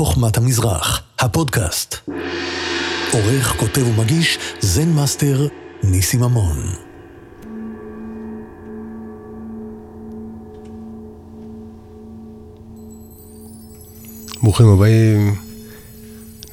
חוכמת המזרח, הפודקאסט. עורך, כותב ומגיש, Zen master, ניסים אמון. ברוכים הבאים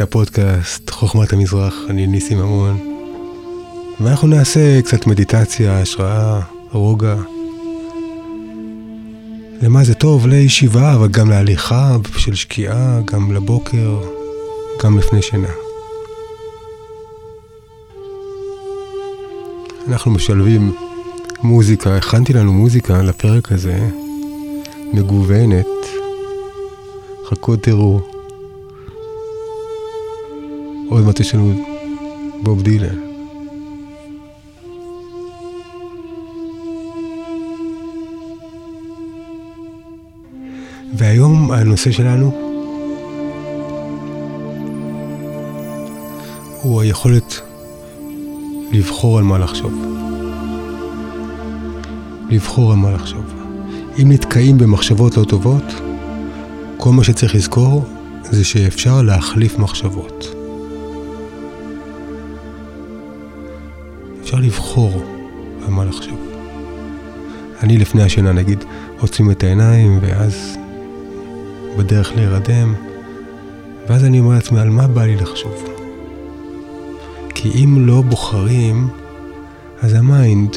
לפודקאסט חוכמת המזרח, אני ניסים אמון. ואנחנו נעשה קצת מדיטציה, השראה, רוגע. למה זה טוב? לישיבה, אבל גם להליכה של שקיעה, גם לבוקר, גם לפני שינה. אנחנו משלבים מוזיקה, הכנתי לנו מוזיקה לפרק הזה, מגוונת. חכו תראו. עוד מעט יש לנו בוב דילן. הנושא שלנו הוא היכולת לבחור על מה לחשוב. לבחור על מה לחשוב. אם נתקעים במחשבות לא טובות, כל מה שצריך לזכור זה שאפשר להחליף מחשבות. אפשר לבחור על מה לחשוב. אני לפני השינה נגיד עוצמים את העיניים ואז בדרך להירדם ואז אני אומר לעצמי על מה בא לי לחשוב. כי אם לא בוחרים אז ה mind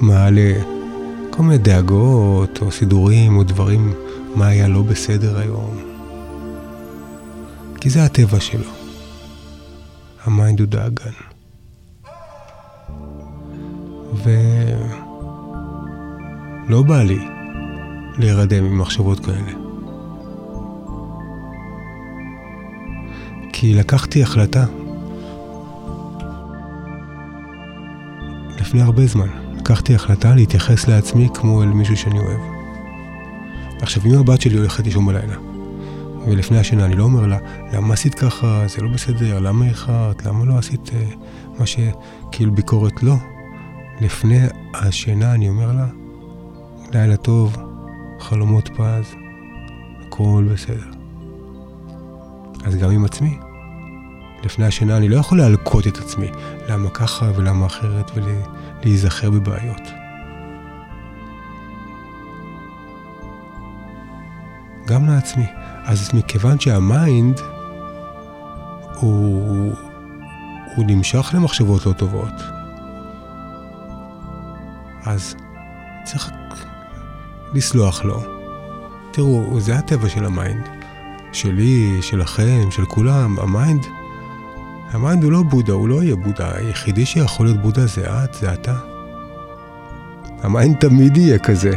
מעלה כל מיני דאגות או סידורים או דברים מה היה לא בסדר היום. כי זה הטבע שלו. ה mind הוא דאגן. ולא בא לי להירדם עם מחשבות כאלה. כי לקחתי החלטה לפני הרבה זמן. לקחתי החלטה להתייחס לעצמי כמו אל מישהו שאני אוהב. עכשיו, אם הבת שלי הולכת לישון בלילה, ולפני השינה אני לא אומר לה, למה עשית ככה, זה לא בסדר, למה איחרת, למה לא עשית אה, מה שכאילו ביקורת? לא. לפני השינה אני אומר לה, לילה טוב, חלומות פז, הכל בסדר. אז גם עם עצמי. לפני השינה אני לא יכול להלקוט את עצמי, למה ככה ולמה אחרת ולהיזכר בבעיות. גם לעצמי. אז מכיוון שהמיינד הוא, הוא נמשך למחשבות לא טובות, אז צריך לסלוח לו. תראו, זה הטבע של ה mind. שלי, שלכם, של כולם. ה mind, ה mind הוא לא בודהה, הוא לא יהיה בודהה. היחידי שיכול להיות בודהה זה את, זה אתה. ה mind תמיד יהיה כזה.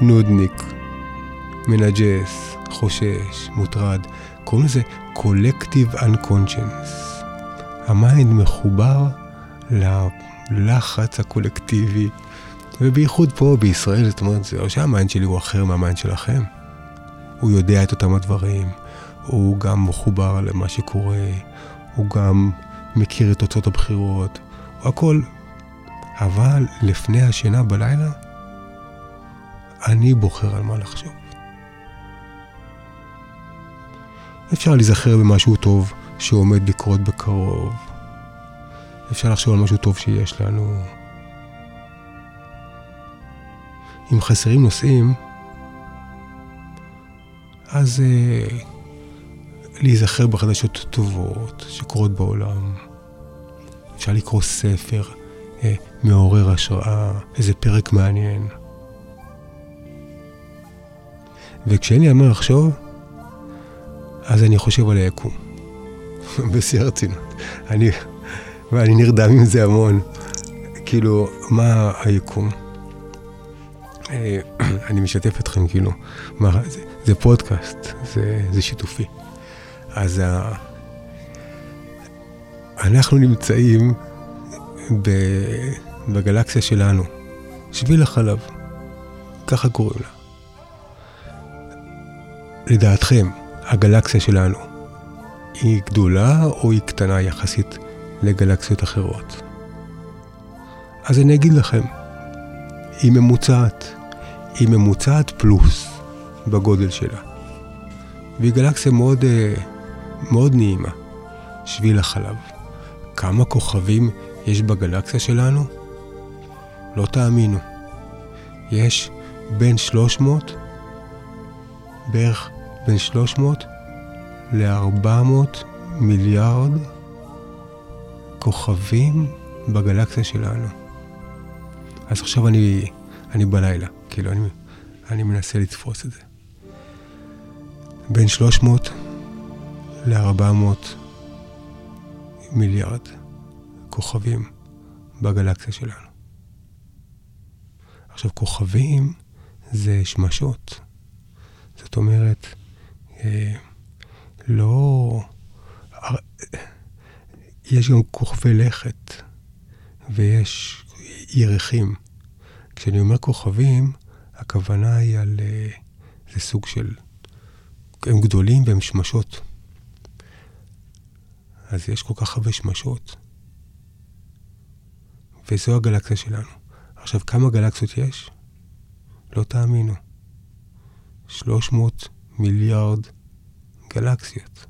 נודניק, מנג'ס, חושש, מוטרד. קוראים לזה Collective Unconscious. ה mind מחובר ללחץ הקולקטיבי, ובייחוד פה בישראל, זאת אומרת, זה לא שה mind שלי הוא אחר מה mind שלכם. הוא יודע את אותם הדברים, הוא גם מחובר למה שקורה, הוא גם מכיר את תוצאות הבחירות, הוא הכל. אבל לפני השינה בלילה, אני בוחר על מה לחשוב. אפשר להיזכר במשהו טוב שעומד לקרות בקרוב. אפשר לחשוב על משהו טוב שיש לנו. אם חסרים נושאים, אז אה, להיזכר בחדשות טובות שקורות בעולם. אפשר לקרוא ספר אה, מעורר השראה, איזה פרק מעניין. וכשאין לי על מה לחשוב, אז אני חושב על היקום. בשיא הרצינות. אני, ואני נרדם עם זה המון. כאילו, מה היקום? אה, אני משתף אתכם, כאילו, מה, זה, זה פודקאסט, זה, זה שיתופי. אז ה... אנחנו נמצאים ב... בגלקסיה שלנו, שביל החלב, ככה קוראים לה. לדעתכם, הגלקסיה שלנו היא גדולה או היא קטנה יחסית לגלקסיות אחרות? אז אני אגיד לכם, היא ממוצעת. היא ממוצעת פלוס בגודל שלה. והיא גלקסיה מאוד, אה, מאוד נעימה, שביל החלב. כמה כוכבים יש בגלקסיה שלנו? לא תאמינו. יש בין 300, בערך בין 300 ל-400 מיליארד כוכבים בגלקסיה שלנו. אז עכשיו אני, אני בלילה, כאילו, אני, אני מנסה לתפוס את זה. בין 300 ל-400 מיליארד כוכבים בגלקסיה שלנו. עכשיו, כוכבים זה שמשות. זאת אומרת, אה, לא... יש גם כוכבי לכת, ויש ירחים. כשאני אומר כוכבים, הכוונה היא על... אה, זה סוג של... הם גדולים והם שמשות. אז יש כל כך הרבה שמשות. וזו הגלקסיה שלנו. עכשיו, כמה גלקסיות יש? לא תאמינו. 300 מיליארד גלקסיות.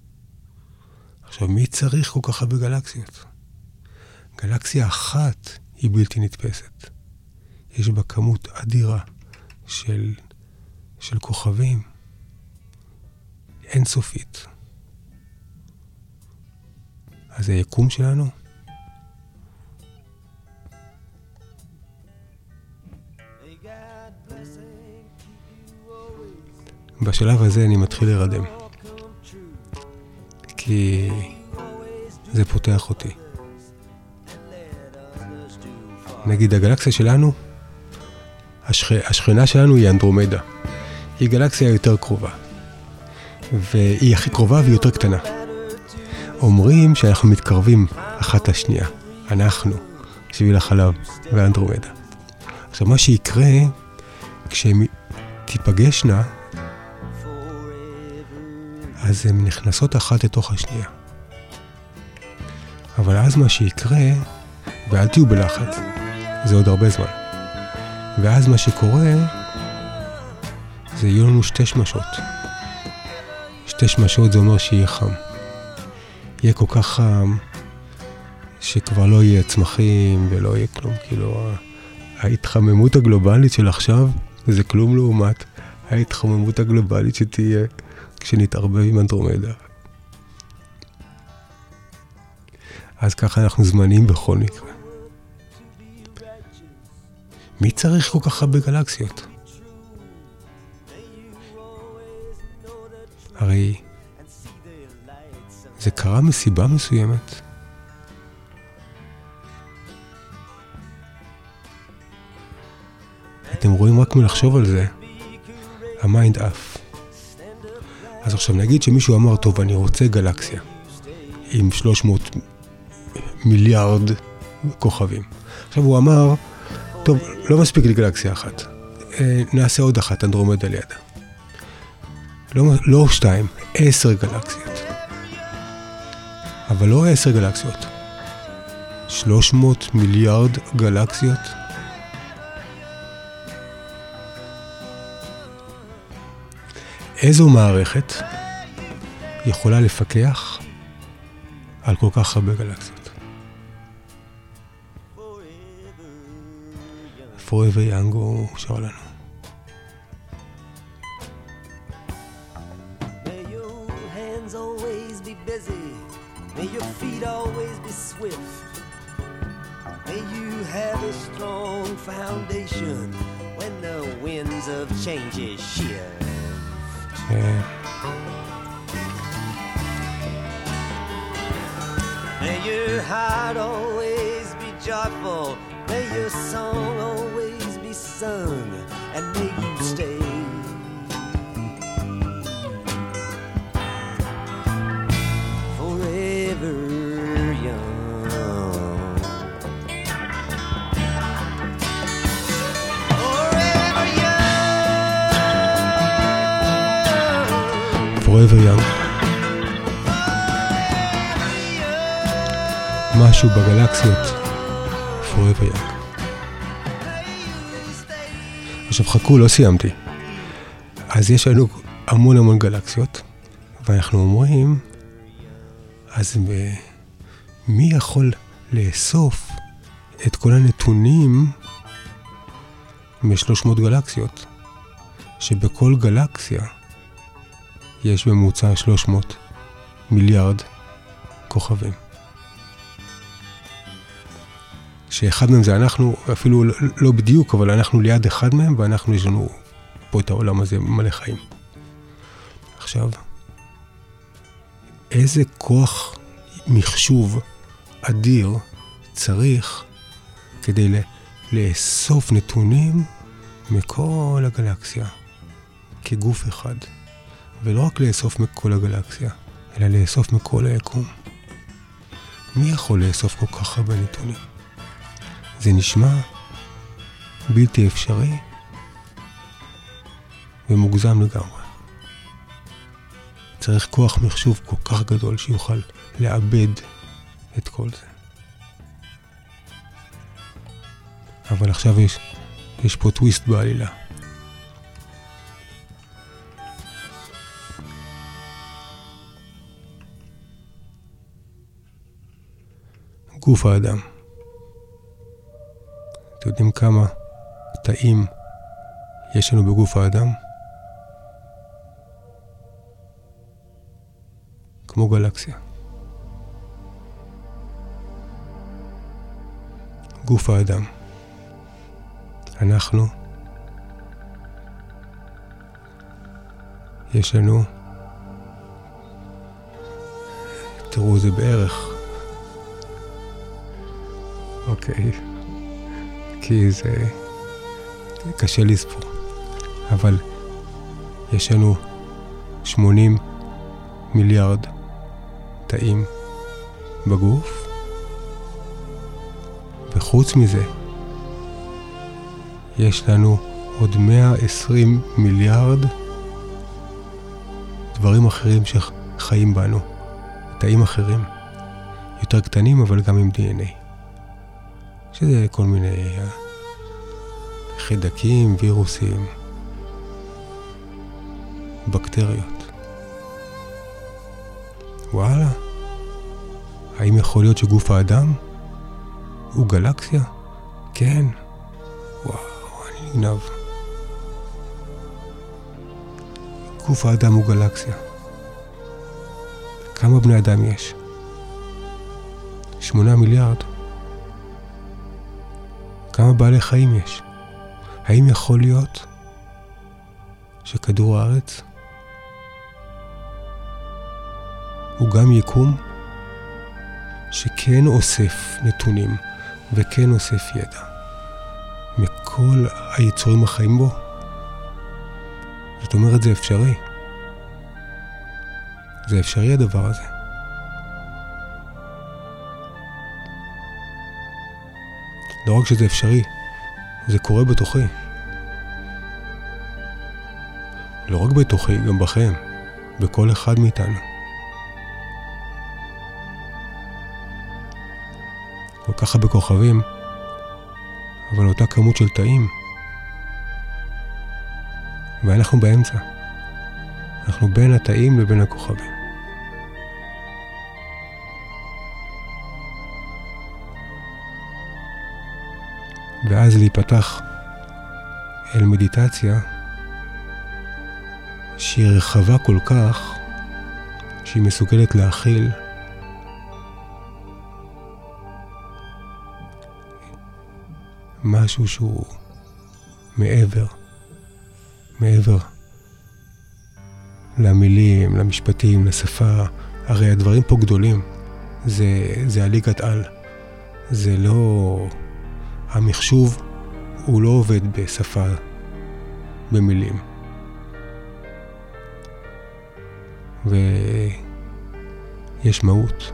עכשיו, מי צריך כל כך הרבה גלקסיות? גלקסיה אחת היא בלתי נתפסת. יש בה כמות אדירה של, של כוכבים אינסופית. אז היקום שלנו בשלב הזה אני מתחיל להירדם. כי זה פותח אותי. נגיד הגלקסיה שלנו, השכ... השכנה שלנו היא אנדרומדה. היא גלקסיה יותר קרובה. והיא הכי קרובה והיא יותר קטנה. אומרים שאנחנו מתקרבים אחת לשנייה. אנחנו, שביל החלב ואנדרומדה. עכשיו, מה שיקרה, כשהן תיפגשנה, אז הן נכנסות אחת לתוך השנייה. אבל אז מה שיקרה, ואל תהיו בלחץ, זה עוד הרבה זמן. ואז מה שקורה, זה יהיו לנו שתי שמשות. שתי שמשות זה אומר שיהיה חם. יהיה כל כך חם, שכבר לא יהיה צמחים ולא יהיה כלום. כאילו, ההתחממות הגלובלית של עכשיו זה כלום לעומת ההתחממות הגלובלית שתהיה כשנתערבב עם אנדרומדה. אז ככה אנחנו זמניים בכל מקרה. מי צריך כל כך הרבה גלקסיות? הרי זה קרה מסיבה מסוימת. אתם רואים רק מלחשוב על זה, ה mind עף. אז עכשיו נגיד שמישהו אמר, טוב, אני רוצה גלקסיה עם 300 מיליארד כוכבים. עכשיו הוא אמר, טוב, לא מספיק לי גלקסיה אחת, אה, נעשה עוד אחת, אנדרומדה לידה. לא, לא שתיים, עשר גלקסיות. אבל לא עשר גלקסיות, 300 מיליארד גלקסיות. איזו מערכת יכולה לפקח על כל כך הרבה גלקסיות? Forever Young הוא שר לנו. May your heart always be joyful. May your song always be sung. Forever young. משהו בגלקסיות. Forever young. עכשיו חכו, לא סיימתי. אז יש לנו המון המון גלקסיות, ואנחנו אומרים, אז מי יכול לאסוף את כל הנתונים מ-300 גלקסיות? שבכל גלקסיה יש בממוצע 300 מיליארד כוכבים. שאחד מהם זה אנחנו, אפילו לא בדיוק, אבל אנחנו ליד אחד מהם, ואנחנו, יש לנו פה את העולם הזה מלא חיים. עכשיו, איזה כוח מחשוב אדיר צריך כדי לאסוף נתונים מכל הגלקסיה כגוף אחד, ולא רק לאסוף מכל הגלקסיה, אלא לאסוף מכל היקום. מי יכול לאסוף כל כך הרבה נתונים? זה נשמע בלתי אפשרי ומוגזם לגמרי. צריך כוח מחשוב כל כך גדול שיוכל לאבד את כל זה. אבל עכשיו יש, יש פה טוויסט בעלילה. גוף האדם. אתם יודעים כמה תאים יש לנו בגוף האדם? כמו גלקסיה. גוף האדם. אנחנו, יש לנו, תראו, זה בערך, אוקיי, כי זה קשה לספור, אבל יש לנו 80 מיליארד תאים בגוף, וחוץ מזה, יש לנו עוד 120 מיליארד דברים אחרים שחיים בנו, תאים אחרים, יותר קטנים אבל גם עם DNA. שזה כל מיני אה, חיידקים, וירוסים, בקטריות. וואלה, האם יכול להיות שגוף האדם הוא גלקסיה? כן. וואו, אני נגנב. גוף האדם הוא גלקסיה. כמה בני אדם יש? שמונה מיליארד. כמה בעלי חיים יש? האם יכול להיות שכדור הארץ הוא גם יקום שכן אוסף נתונים וכן אוסף ידע מכל היצורים החיים בו? זאת אומרת, זה אפשרי. זה אפשרי הדבר הזה. לא רק שזה אפשרי, זה קורה בתוכי. לא רק בתוכי, גם בכם, בכל אחד מאיתנו. כל כך הרבה כוכבים, אבל אותה כמות של תאים. ואנחנו באמצע. אנחנו בין התאים לבין הכוכבים. ואז להיפתח אל מדיטציה שהיא רחבה כל כך שהיא מסוגלת להכיל משהו שהוא מעבר, מעבר למילים, למשפטים, לשפה. הרי הדברים פה גדולים. זה, זה הליגת על. זה לא... המחשוב הוא לא עובד בשפה, במילים. ויש מהות.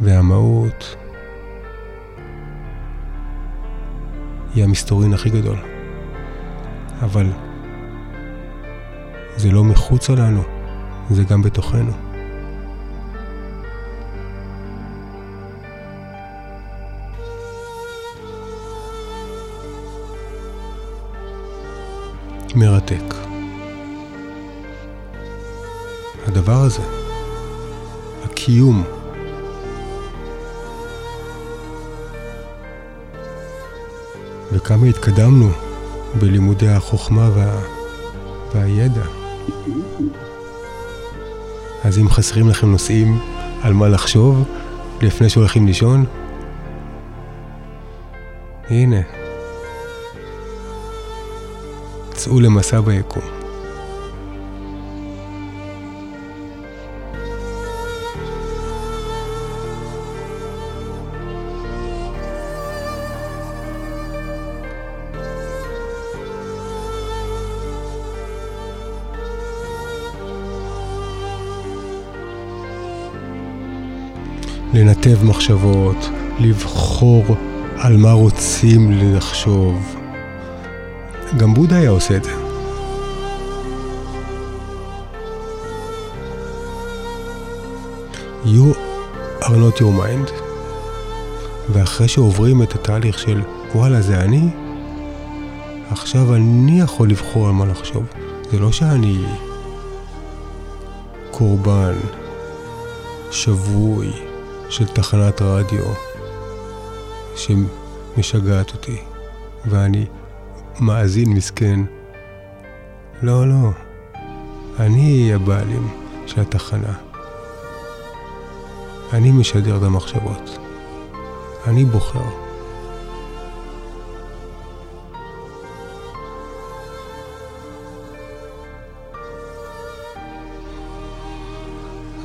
והמהות היא המסתורין הכי גדול. אבל זה לא מחוצה לנו, זה גם בתוכנו. מרתק. הדבר הזה, הקיום. וכמה התקדמנו בלימודי החוכמה וה... והידע. אז אם חסרים לכם נושאים על מה לחשוב לפני שהולכים לישון, הנה, צאו למסע ביקום. לנתב מחשבות, לבחור על מה רוצים לחשוב. גם בודה היה עושה את זה. You are not your mind, ואחרי שעוברים את התהליך של וואלה זה אני, עכשיו אני יכול לבחור על מה לחשוב. זה לא שאני קורבן, שבוי, של תחנת רדיו שמשגעת אותי, ואני מאזין מסכן. לא, לא, אני הבעלים של התחנה. אני משדר את המחשבות. אני בוחר.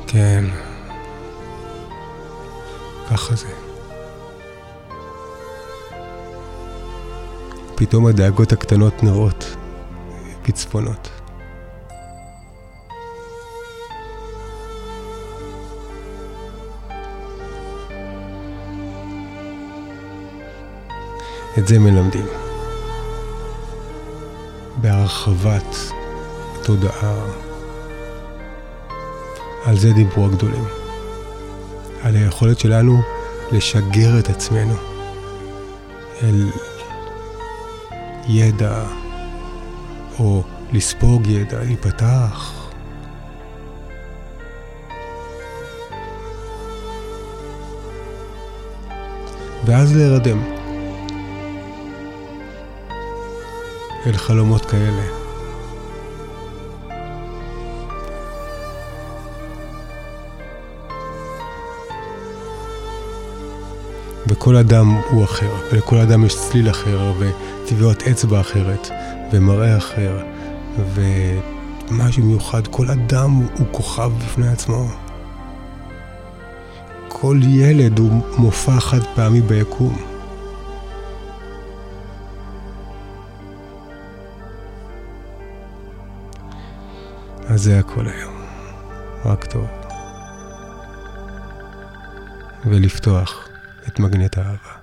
כן. ככה זה. פתאום הדאגות הקטנות נראות פצפונות. את זה מלמדים. בהרחבת תודעה. על זה דיברו הגדולים. על היכולת שלנו לשגר את עצמנו אל ידע או לספוג ידע, להיפתח. ואז להירדם אל חלומות כאלה. וכל אדם הוא אחר, ולכל אדם יש צליל אחר, וטבעות אצבע אחרת, ומראה אחר, ומשהו מיוחד, כל אדם הוא כוכב בפני עצמו. כל ילד הוא מופע חד פעמי ביקום. אז זה הכל היום. רק טוב. ולפתוח. את מגנט האהבה.